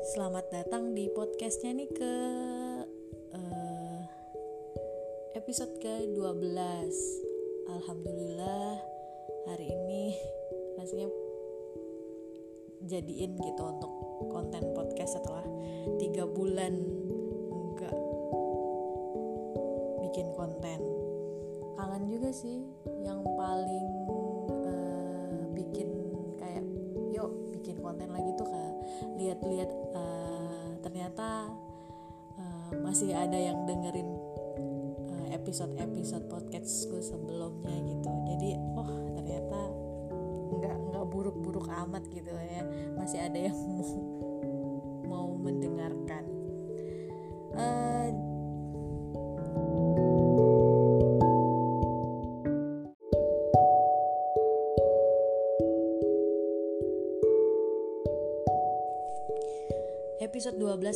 Selamat datang di podcastnya nih ke uh, episode ke-12 Alhamdulillah hari ini rasanya jadiin gitu untuk konten podcast setelah tiga bulan enggak bikin konten. Kangen juga sih yang paling uh, bikin kayak yuk bikin konten lagi tuh kayak lihat-lihat ternyata uh, masih ada yang dengerin episode-episode podcast gue sebelumnya gitu. Jadi oh ternyata nggak nggak buruk-buruk amat gitu ya. Masih ada yang mau mau mendengarkan. Uh,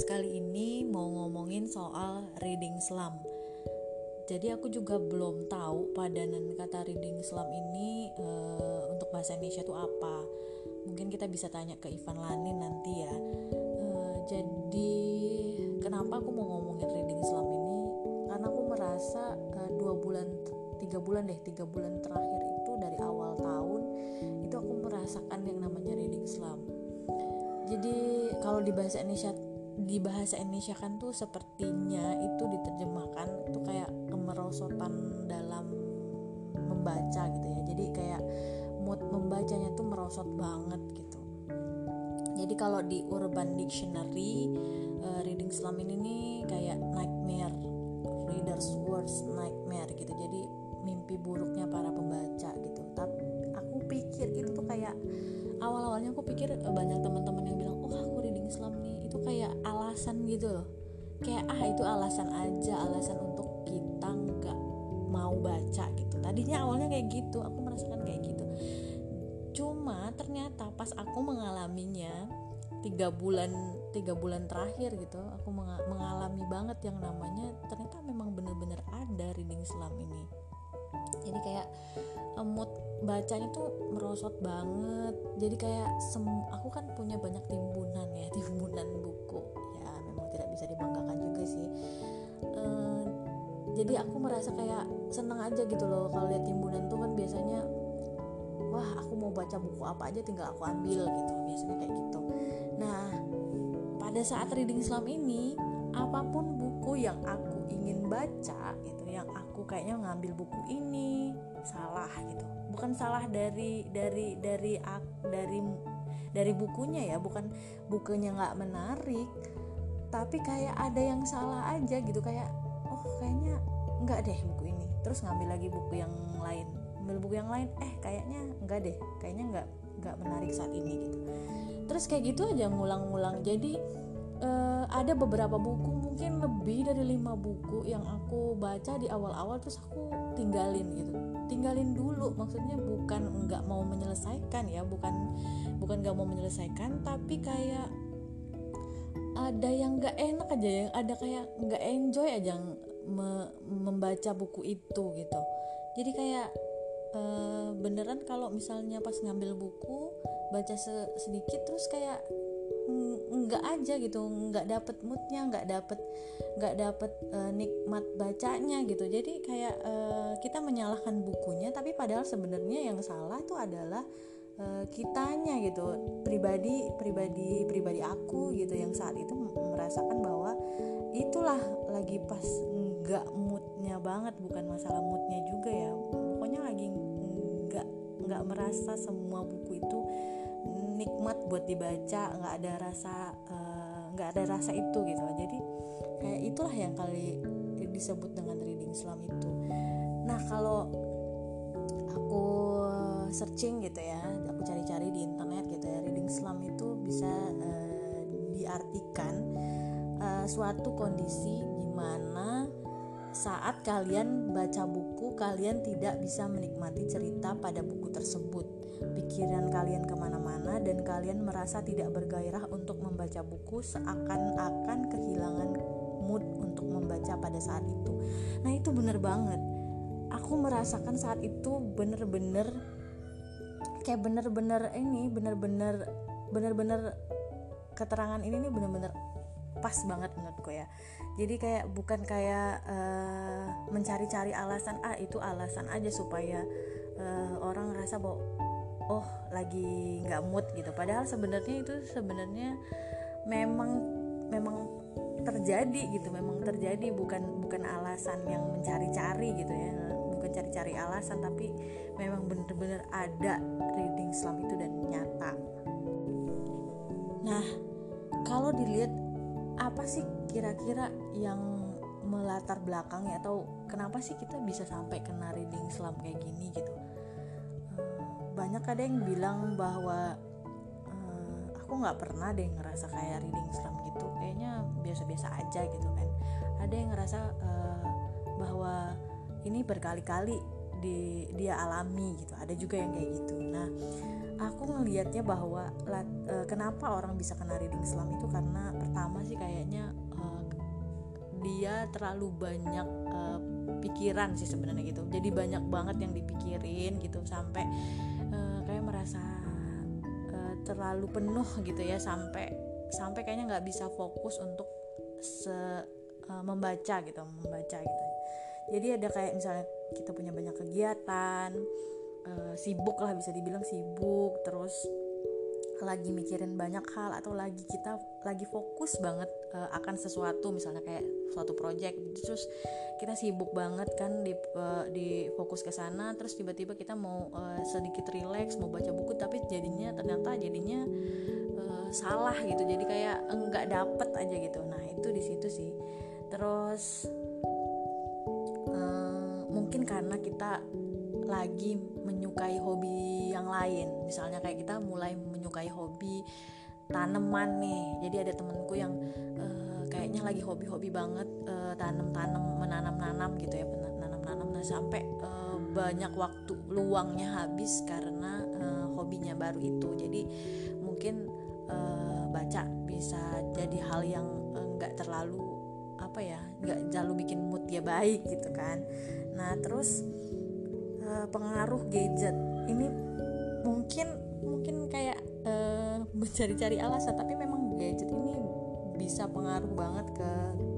kali ini mau ngomongin soal reading slam jadi aku juga belum tahu padanan kata reading slam ini uh, untuk bahasa Indonesia itu apa. Mungkin kita bisa tanya ke Ivan Lanin nanti ya. Uh, jadi kenapa aku mau ngomongin reading slam ini? Karena aku merasa uh, dua bulan tiga bulan deh tiga bulan terakhir itu dari awal tahun itu aku merasakan yang namanya reading slam jadi kalau di bahasa Indonesia di bahasa Indonesia kan tuh sepertinya itu diterjemahkan itu kayak kemerosotan dalam membaca gitu ya. Jadi kayak mood membacanya tuh merosot banget gitu. Jadi kalau di Urban Dictionary uh, reading slam ini nih kayak nightmare readers worst nightmare gitu. Jadi mimpi buruknya para pembaca gitu. Tapi aku pikir itu tuh kayak awal-awalnya aku pikir banyak teman-teman yang itu kayak alasan gitu loh. Kayak ah itu alasan aja alasan untuk kita nggak mau baca gitu. Tadinya awalnya kayak gitu aku merasakan kayak gitu. Cuma ternyata pas aku mengalaminya tiga bulan tiga bulan terakhir gitu aku mengalami banget yang namanya ternyata memang bener-bener ada reading slam ini jadi kayak mood bacanya tuh merosot banget. Jadi kayak sem aku kan punya banyak timbunan ya timbunan buku. Ya memang tidak bisa dibanggakan juga sih. Uh, jadi aku merasa kayak seneng aja gitu loh kalau lihat timbunan tuh kan biasanya wah aku mau baca buku apa aja tinggal aku ambil gitu. Biasanya kayak gitu. Nah pada saat reading Islam ini apa pun buku yang aku ingin baca gitu yang aku kayaknya ngambil buku ini salah gitu. Bukan salah dari dari dari dari dari bukunya ya bukan bukunya nggak menarik tapi kayak ada yang salah aja gitu kayak oh kayaknya nggak deh buku ini. Terus ngambil lagi buku yang lain. Ngambil buku yang lain eh kayaknya nggak deh kayaknya nggak nggak menarik saat ini gitu. Terus kayak gitu aja ngulang-ngulang. Jadi uh, ada beberapa buku mungkin lebih dari lima buku yang aku baca di awal-awal terus aku tinggalin gitu. Tinggalin dulu maksudnya bukan nggak mau menyelesaikan ya bukan bukan nggak mau menyelesaikan tapi kayak ada yang nggak enak aja yang ada kayak nggak enjoy aja me, membaca buku itu gitu. Jadi kayak uh, beneran kalau misalnya pas ngambil buku baca sedikit terus kayak nggak aja gitu nggak dapet moodnya nggak dapet nggak dapet uh, nikmat bacanya gitu. Jadi kayak uh, kita menyalahkan bukunya tapi padahal sebenarnya yang salah itu adalah uh, kitanya gitu. Pribadi pribadi pribadi aku gitu yang saat itu merasakan bahwa itulah lagi pas nggak moodnya banget bukan masalah moodnya juga ya. Pokoknya lagi nggak nggak merasa semua buku itu nikmat buat dibaca nggak ada rasa nggak uh, ada rasa itu gitu jadi kayak itulah yang kali disebut dengan reading Islam itu. Nah kalau aku searching gitu ya aku cari-cari di internet gitu ya reading Islam itu bisa uh, diartikan uh, suatu kondisi saat kalian baca buku kalian tidak bisa menikmati cerita pada buku tersebut. Pikiran kalian ke mana-mana dan kalian merasa tidak bergairah untuk membaca buku seakan-akan kehilangan mood untuk membaca pada saat itu. Nah itu bener banget. Aku merasakan saat itu bener-bener kayak bener-bener ini bener-bener bener-bener keterangan ini nih bener-bener pas banget menurutku ya jadi kayak bukan kayak uh, mencari-cari alasan ah itu alasan aja supaya uh, orang ngerasa bahwa oh lagi nggak mood gitu. Padahal sebenarnya itu sebenarnya memang memang terjadi gitu memang terjadi. Bukan bukan alasan yang mencari-cari gitu ya. Bukan cari-cari alasan tapi memang bener-bener ada reading Islam itu dan nyata. Nah kalau dilihat kira-kira yang melatar belakangnya atau kenapa sih kita bisa sampai kena reading Islam kayak gini gitu? Eh, banyak ada yang bilang bahwa uh, aku nggak pernah deh ngerasa kayak reading Islam gitu. Kayaknya biasa-biasa aja gitu kan. Ada yang ngerasa uh, bahwa ini berkali-kali di, dia alami gitu. Ada juga yang kayak gitu. Nah aku ngelihatnya bahwa kenapa orang bisa kena reading Islam itu karena pertama sih kayaknya dia terlalu banyak uh, pikiran sih sebenarnya gitu. Jadi banyak banget yang dipikirin gitu sampai uh, kayak merasa uh, terlalu penuh gitu ya sampai sampai kayaknya nggak bisa fokus untuk se membaca gitu membaca gitu. Jadi ada kayak misalnya kita punya banyak kegiatan uh, sibuk lah bisa dibilang sibuk terus lagi mikirin banyak hal atau lagi kita lagi fokus banget uh, akan sesuatu misalnya kayak suatu project terus kita sibuk banget kan di uh, di fokus ke sana terus tiba-tiba kita mau uh, sedikit relax mau baca buku tapi jadinya ternyata jadinya uh, salah gitu. Jadi kayak enggak dapet aja gitu. Nah itu di situ sih. Terus uh, mungkin karena kita lagi menyukai hobi yang lain. Misalnya kayak kita mulai menyukai hobi tanaman nih. Jadi ada temenku yang uh, kayaknya lagi hobi-hobi banget uh, tanam-tanam menanam-nanam gitu ya menanam-nanam nah sampai uh, banyak waktu luangnya habis karena uh, hobinya baru itu. Jadi mungkin uh, baca bisa jadi hal yang nggak uh, terlalu apa ya nggak terlalu bikin mood dia baik gitu kan. Nah terus uh, pengaruh gadget. Ini mungkin mungkin kayak uh, mencari-cari alasan tapi memang gadget ini bisa pengaruh banget ke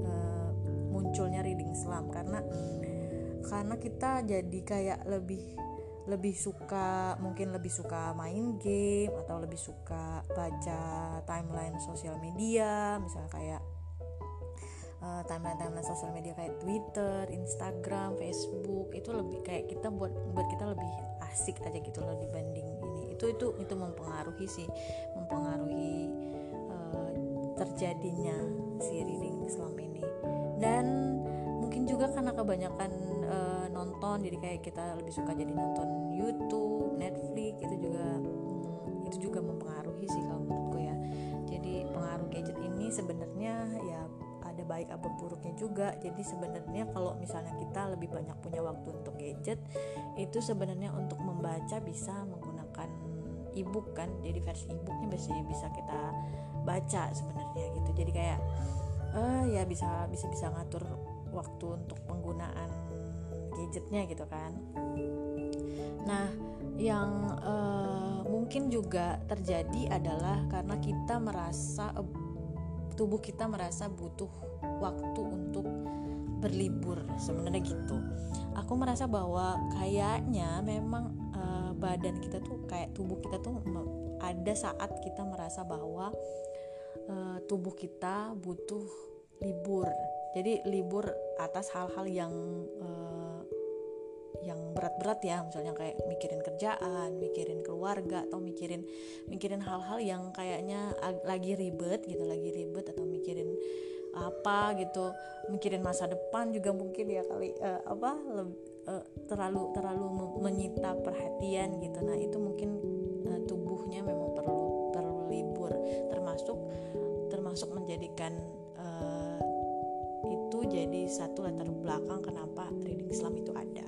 uh, munculnya reading Islam. Karena karena kita jadi kayak lebih lebih suka mungkin lebih suka main game atau lebih suka baca timeline sosial media misalnya kayak uh, timeline timeline sosial media kayak Twitter, Instagram, Facebook itu lebih kayak kita buat buat kita lebih asik aja gitu loh dibanding itu itu itu mempengaruhi sih mempengaruhi uh, terjadinya si reading Islam ini. Dan mungkin juga karena kebanyakan uh, nonton jadi kayak kita lebih suka jadi nonton YouTube, Netflix itu juga hmm, itu juga mempengaruhi sih kalau menurutku ya. Jadi pengaruh gadget ini sebenarnya ya ada baik apa buruknya juga. Jadi sebenarnya kalau misalnya kita lebih banyak punya waktu untuk gadget itu sebenarnya untuk membaca bisa menggunakan ebook kan jadi versi ebooknya bisa bisa kita baca sebenarnya gitu. Jadi kayak uh, ya bisa bisa bisa ngatur waktu untuk penggunaan gadgetnya gitu kan. Nah yang uh, mungkin juga terjadi adalah karena kita merasa tubuh kita merasa butuh waktu untuk berlibur sebenarnya gitu. Aku merasa bahwa kayaknya memang badan kita tuh kayak tubuh kita tuh ada saat kita merasa bahwa uh, tubuh kita butuh libur. Jadi libur atas hal-hal yang uh, yang berat-berat ya misalnya kayak mikirin kerjaan, mikirin keluarga atau mikirin mikirin hal-hal yang kayaknya lagi ribet gitu, lagi ribet atau mikirin apa gitu, mikirin masa depan juga mungkin ya kali uh, apa uh, terlalu terlalu menyita perhatian gitu. Nah, itu mungkin uh, tubuhnya memang perlu perlu libur termasuk termasuk menjadikan uh, itu jadi satu latar belakang kenapa reading Islam itu ada.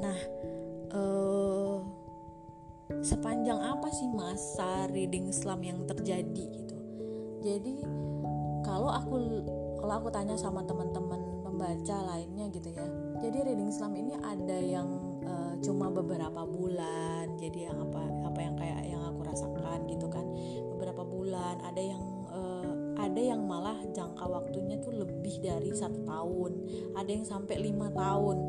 Nah, uh, sepanjang apa sih masa reading Islam yang terjadi gitu? Jadi kalau aku kalau aku tanya sama teman-teman pembaca lainnya gitu ya, jadi reading Islam ini ada yang uh, cuma beberapa bulan jadi yang apa apa yang kayak yang aku rasakan gitu kan. Beberapa bulan ada yang uh, ada yang malah jangka waktunya tuh lebih dari satu tahun ada yang sampai lima tahun.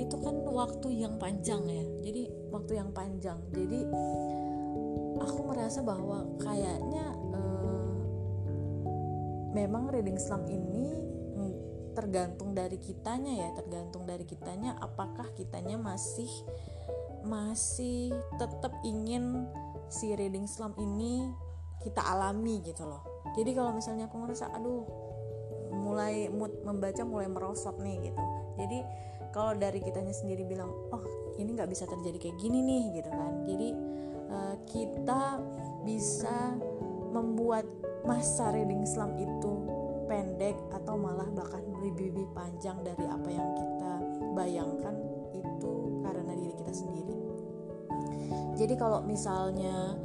Itu kan waktu yang panjang ya jadi waktu yang panjang. Jadi aku merasa bahwa kayaknya uh, memang reading slam ini tergantung dari kitanya ya tergantung dari kitanya apakah kitanya masih masih tetap ingin si reading slam ini kita alami gitu loh. Jadi kalau misalnya aku ngerasa aduh mulai mood membaca mulai merosot nih gitu. Jadi kalau dari kitanya sendiri bilang oh ini nggak bisa terjadi kayak gini nih gitu kan. Jadi uh, kita bisa membuat masa reading slam itu pendek atau malah bahkan lebih, lebih panjang dari apa yang kita bayangkan itu karena diri kita sendiri. Jadi kalau misalnya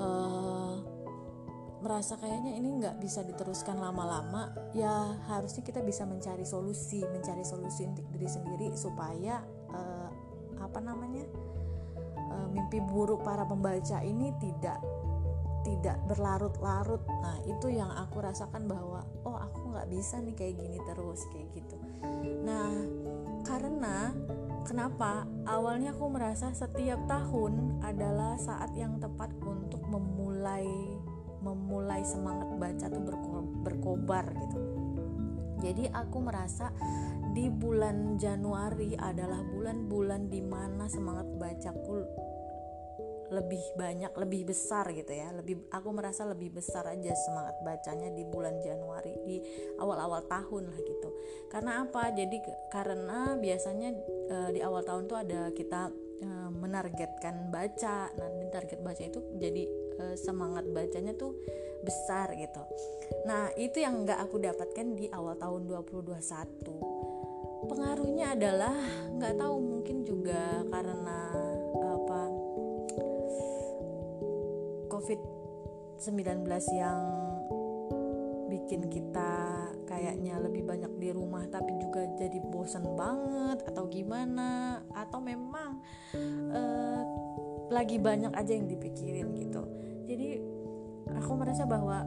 uh, merasa kayaknya ini nggak bisa diteruskan lama-lama, ya harusnya kita bisa mencari solusi, mencari solusi untuk diri sendiri supaya uh, apa namanya uh, mimpi buruk para pembaca ini tidak tidak berlarut-larut. Nah itu yang aku rasakan bahwa oh aku nggak bisa nih kayak gini terus kayak gitu. Nah karena kenapa? Awalnya aku merasa setiap tahun adalah saat yang tepat untuk memulai memulai semangat baca tuh berko berkobar gitu. Jadi aku merasa di bulan Januari adalah bulan-bulan di mana semangat bacaku lebih banyak lebih besar gitu ya. Lebih aku merasa lebih besar aja semangat bacanya di bulan Januari di awal-awal tahun lah gitu. Karena apa? Jadi karena biasanya e, di awal tahun tuh ada kita e, menargetkan baca. Nah target baca itu jadi e, semangat bacanya tuh besar gitu. Nah itu yang nggak aku dapatkan di awal tahun 2021 pengaruhnya adalah nggak tahu mungkin juga karena COVID-19 yang bikin kita kayaknya lebih banyak di rumah tapi juga jadi bosan banget atau gimana atau memang uh, lagi banyak aja yang dipikirin gitu. Jadi aku merasa bahwa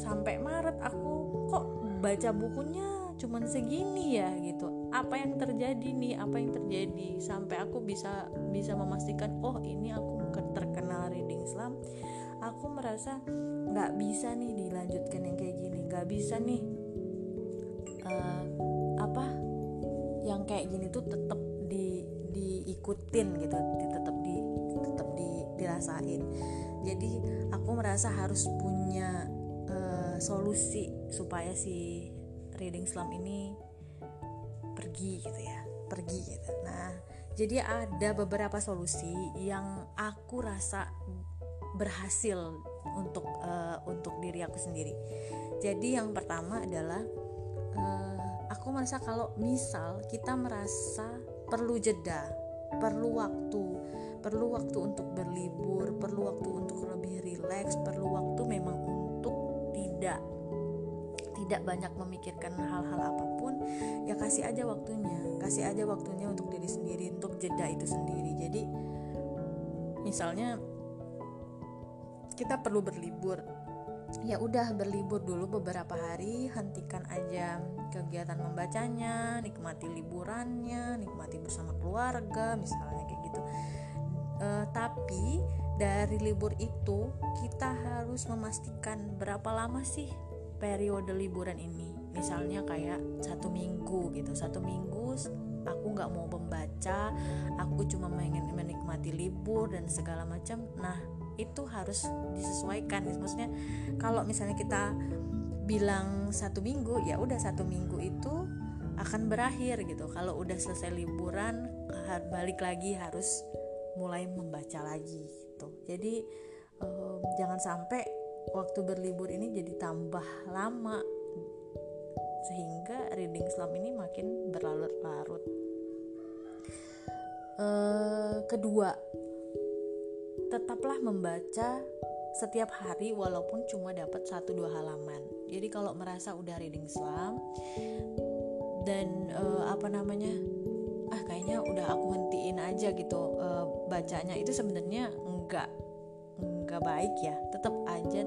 sampai Maret aku kok baca bukunya cuman segini ya gitu. Apa yang terjadi nih? Apa yang terjadi? Sampai aku bisa bisa memastikan oh ini aku terkenal reading Islam aku merasa nggak bisa nih dilanjutkan yang kayak gini. Nggak bisa nih uh, apa yang kayak gini tuh tetap di diikutin gitu tetap di tetap di dirasain. Jadi aku merasa harus punya uh, solusi supaya si reading slam ini pergi gitu ya pergi gitu. Nah jadi ada beberapa solusi yang aku rasa berhasil untuk uh, untuk diri aku sendiri. Jadi yang pertama adalah uh, aku merasa kalau misal kita merasa perlu jeda, perlu waktu, perlu waktu untuk berlibur, perlu waktu untuk lebih rileks, perlu waktu memang untuk tidak tidak banyak memikirkan hal-hal apa pun ya kasih aja waktunya kasih aja waktunya untuk diri sendiri untuk jeda itu sendiri jadi misalnya kita perlu berlibur. Ya udah berlibur dulu beberapa hari hentikan aja kegiatan membacanya nikmati liburannya nikmati bersama keluarga misalnya kayak gitu. E, tapi dari libur itu kita harus memastikan berapa lama sih periode liburan ini. Misalnya kayak satu minggu gitu. Satu minggu aku nggak mau membaca aku cuma ingin menikmati libur dan segala macam. Nah itu harus disesuaikan. Maksudnya kalau misalnya kita bilang satu minggu ya udah satu minggu itu akan berakhir gitu. Kalau udah selesai liburan balik lagi harus mulai membaca lagi gitu. Jadi um, jangan sampai waktu berlibur ini jadi tambah lama sehingga reading Islam ini makin berlarut-larut. Uh, kedua, tetaplah membaca setiap hari walaupun cuma dapat satu dua halaman. Jadi kalau merasa udah reading Islam dan uh, apa namanya ah kayaknya udah aku hentiin aja gitu uh, bacanya itu sebenarnya enggak enggak baik ya. Tetap aja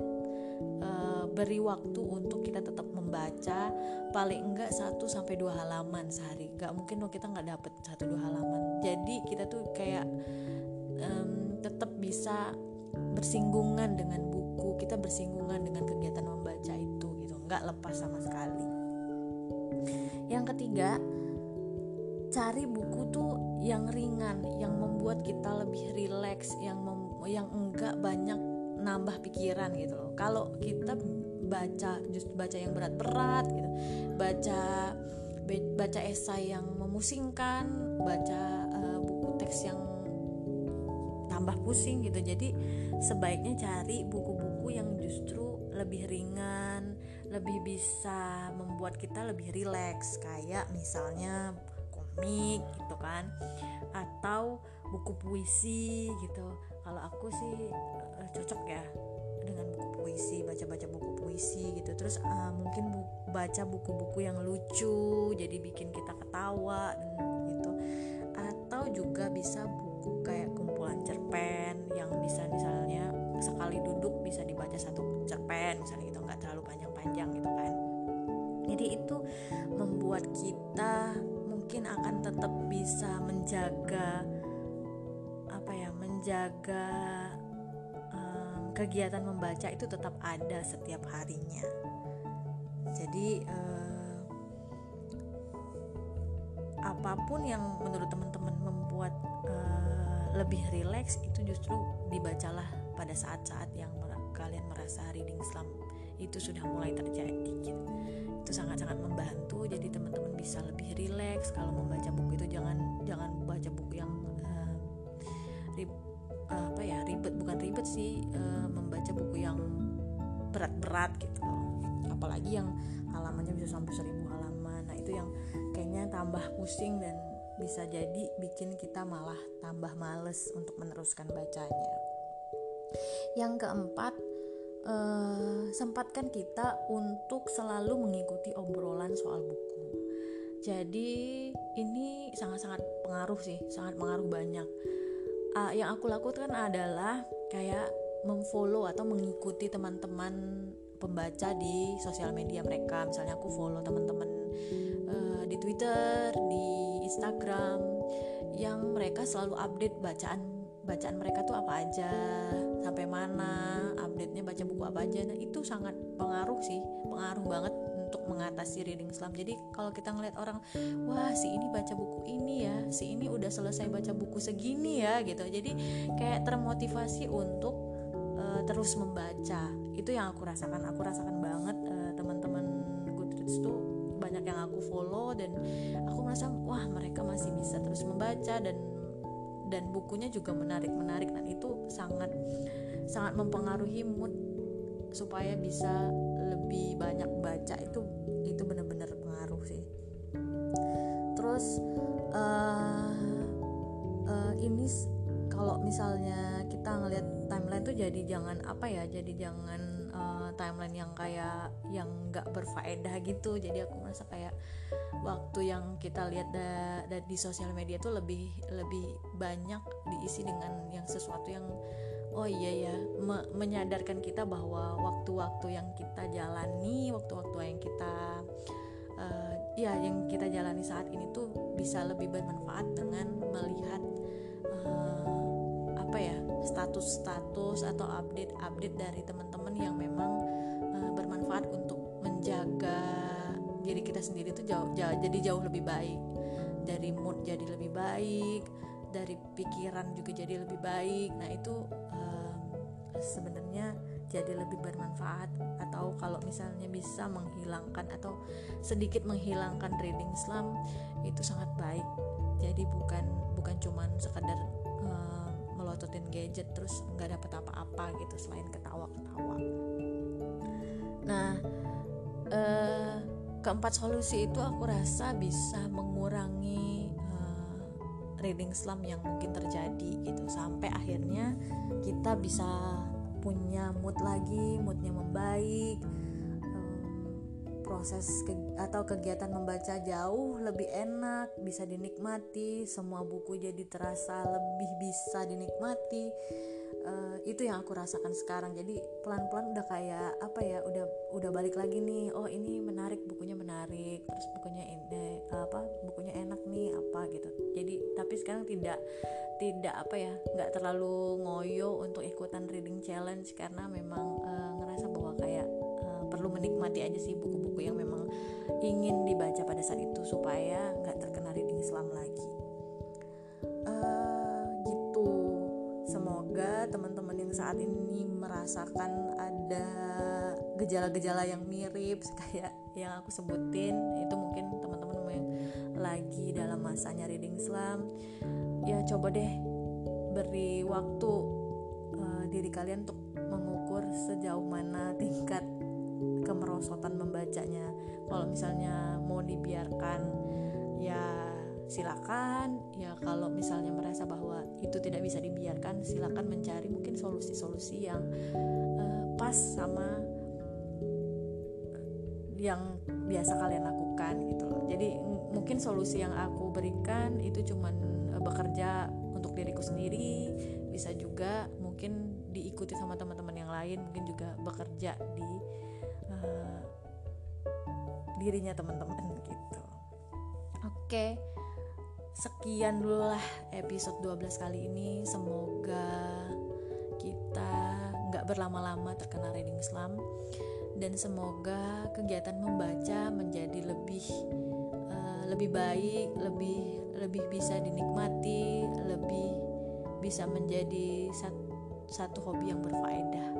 uh, beri waktu untuk kita tetap membaca paling enggak satu sampai dua halaman sehari. Nggak mungkin loh kita nggak dapet satu dua halaman. Jadi kita tuh kayak um, tetap bisa bersinggungan dengan buku. Kita bersinggungan dengan kegiatan membaca itu gitu. Nggak lepas sama sekali. Yang ketiga cari buku tuh yang ringan yang membuat kita lebih rileks yang mem yang enggak banyak nambah pikiran gitu loh. Kalau kita baca just baca yang berat-berat gitu baca baca esai yang memusingkan baca uh, buku teks yang tambah pusing gitu. Jadi sebaiknya cari buku-buku yang justru lebih ringan lebih bisa membuat kita lebih rileks. Kayak misalnya komik gitu kan atau buku puisi gitu. Kalau aku sih uh, cocok ya dengan buku puisi baca-baca buku puisi gitu. Terus uh, mungkin bu baca buku-buku yang lucu jadi bikin kita ketawa gitu. Atau juga bisa kayak kumpulan cerpen yang bisa misalnya sekali duduk bisa dibaca satu cerpen misalnya gitu nggak terlalu panjang-panjang gitu kan. Jadi itu membuat kita mungkin akan tetap bisa menjaga apa ya menjaga um, kegiatan membaca itu tetap ada setiap harinya. Jadi uh, apa pun yang menurut teman-teman membuat lebih rileks itu justru dibacalah pada saat-saat yang kalian merasa reading slump itu sudah mulai terjadi gitu. Itu sangat-sangat membantu jadi teman-teman bisa lebih rileks kalau membaca buku itu jangan jangan baca buku yang uh, rib, uh, apa ya ribet bukan ribet sih uh, membaca buku yang berat-berat gitu loh. Apalagi yang halamannya bisa sampai seribu halaman. Nah itu yang kayaknya tambah pusing dan bisa jadi bikin kita malah tambah males untuk meneruskan bacanya yang keempat uh, sempatkan kita untuk selalu mengikuti obrolan soal buku. Jadi ini sangat-sangat pengaruh sih, sangat pengaruh banyak. Uh, yang aku lakukan adalah kayak memfollow atau mengikuti teman-teman pembaca di sosial media mereka. Misalnya aku follow teman-teman uh, di Twitter, di Instagram, yang mereka selalu update bacaan bacaan mereka tuh apa aja sampai mana update-nya baca buku apa aja. Nah itu sangat pengaruh sih pengaruh banget untuk mengatasi reading slump. Jadi kalau kita ngeliat orang wah si ini baca buku ini ya si ini udah selesai baca buku segini ya gitu. Jadi kayak termotivasi untuk uh, terus membaca. Itu yang aku rasakan. Aku rasakan banget uh, teman-teman Goodreads tuh banyak yang aku follow dan aku merasa wah mereka masih bisa terus membaca dan dan bukunya juga menarik-menarik. Dan itu sangat sangat mempengaruhi mood supaya bisa lebih banyak baca. Itu tuh jadi jangan apa ya jadi jangan uh, timeline yang kayak yang nggak berfaedah gitu. Jadi aku merasa kayak waktu yang kita lihat da, da, di sosial media tuh lebih lebih banyak diisi dengan yang sesuatu yang oh iya ya me menyadarkan kita bahwa waktu-waktu yang kita jalani waktu-waktu yang kita uh, ya yang kita jalani saat ini tuh bisa lebih bermanfaat dengan melihat uh, apa ya status-status atau update-update dari teman-teman yang memang uh, bermanfaat untuk menjaga diri kita sendiri itu jauh, jauh jadi jauh lebih baik. Dari mood jadi lebih baik dari pikiran juga jadi lebih baik. Nah itu um, sebenarnya jadi lebih bermanfaat atau kalau misalnya bisa menghilangkan atau sedikit menghilangkan reading slump itu sangat baik. Jadi bukan bukan cuman sekadar melototin gadget terus nggak dapat apa-apa gitu selain ketawa-ketawa. Nah uh, keempat solusi itu aku rasa bisa mengurangi uh, reading slump yang mungkin terjadi gitu. Sampai akhirnya kita bisa punya mood lagi moodnya membaik proses ke, atau kegiatan membaca jauh lebih enak, bisa dinikmati, semua buku jadi terasa lebih bisa dinikmati. Uh, itu yang aku rasakan sekarang. Jadi pelan-pelan udah kayak apa ya, udah udah balik lagi nih. Oh ini menarik, bukunya menarik, terus bukunya ini apa, bukunya enak nih apa gitu. Jadi tapi sekarang tidak tidak apa ya, nggak terlalu ngoyo untuk ikutan reading challenge karena memang uh, ngerasa bahwa kayak perlu menikmati aja sih buku-buku yang memang ingin dibaca pada saat itu supaya nggak terkena reading Islam lagi. Uh, gitu. Semoga teman-teman yang saat ini merasakan ada gejala-gejala yang mirip kayak yang aku sebutin itu mungkin teman-teman yang lagi dalam masanya reading Islam ya coba deh beri waktu uh, diri kalian untuk mengukur sejauh mana tingkat kemerosotan membacanya. Kalau misalnya mau dibiarkan ya silakan. Ya kalau misalnya merasa bahwa itu tidak bisa dibiarkan silakan mencari mungkin solusi-solusi yang uh, pas sama yang biasa kalian lakukan gitu loh. Jadi mungkin solusi yang aku berikan itu cuman uh, bekerja untuk diriku sendiri. Bisa juga mungkin diikuti sama teman-teman yang lain mungkin juga bekerja di uh, dirinya teman-teman gitu. Oke. Sekian dulu lah episode 12 kali ini. Semoga kita nggak berlama-lama terkena reading Islam dan semoga kegiatan membaca menjadi lebih uh, lebih baik lebih lebih bisa dinikmati lebih bisa menjadi satu, satu hobi yang berfaedah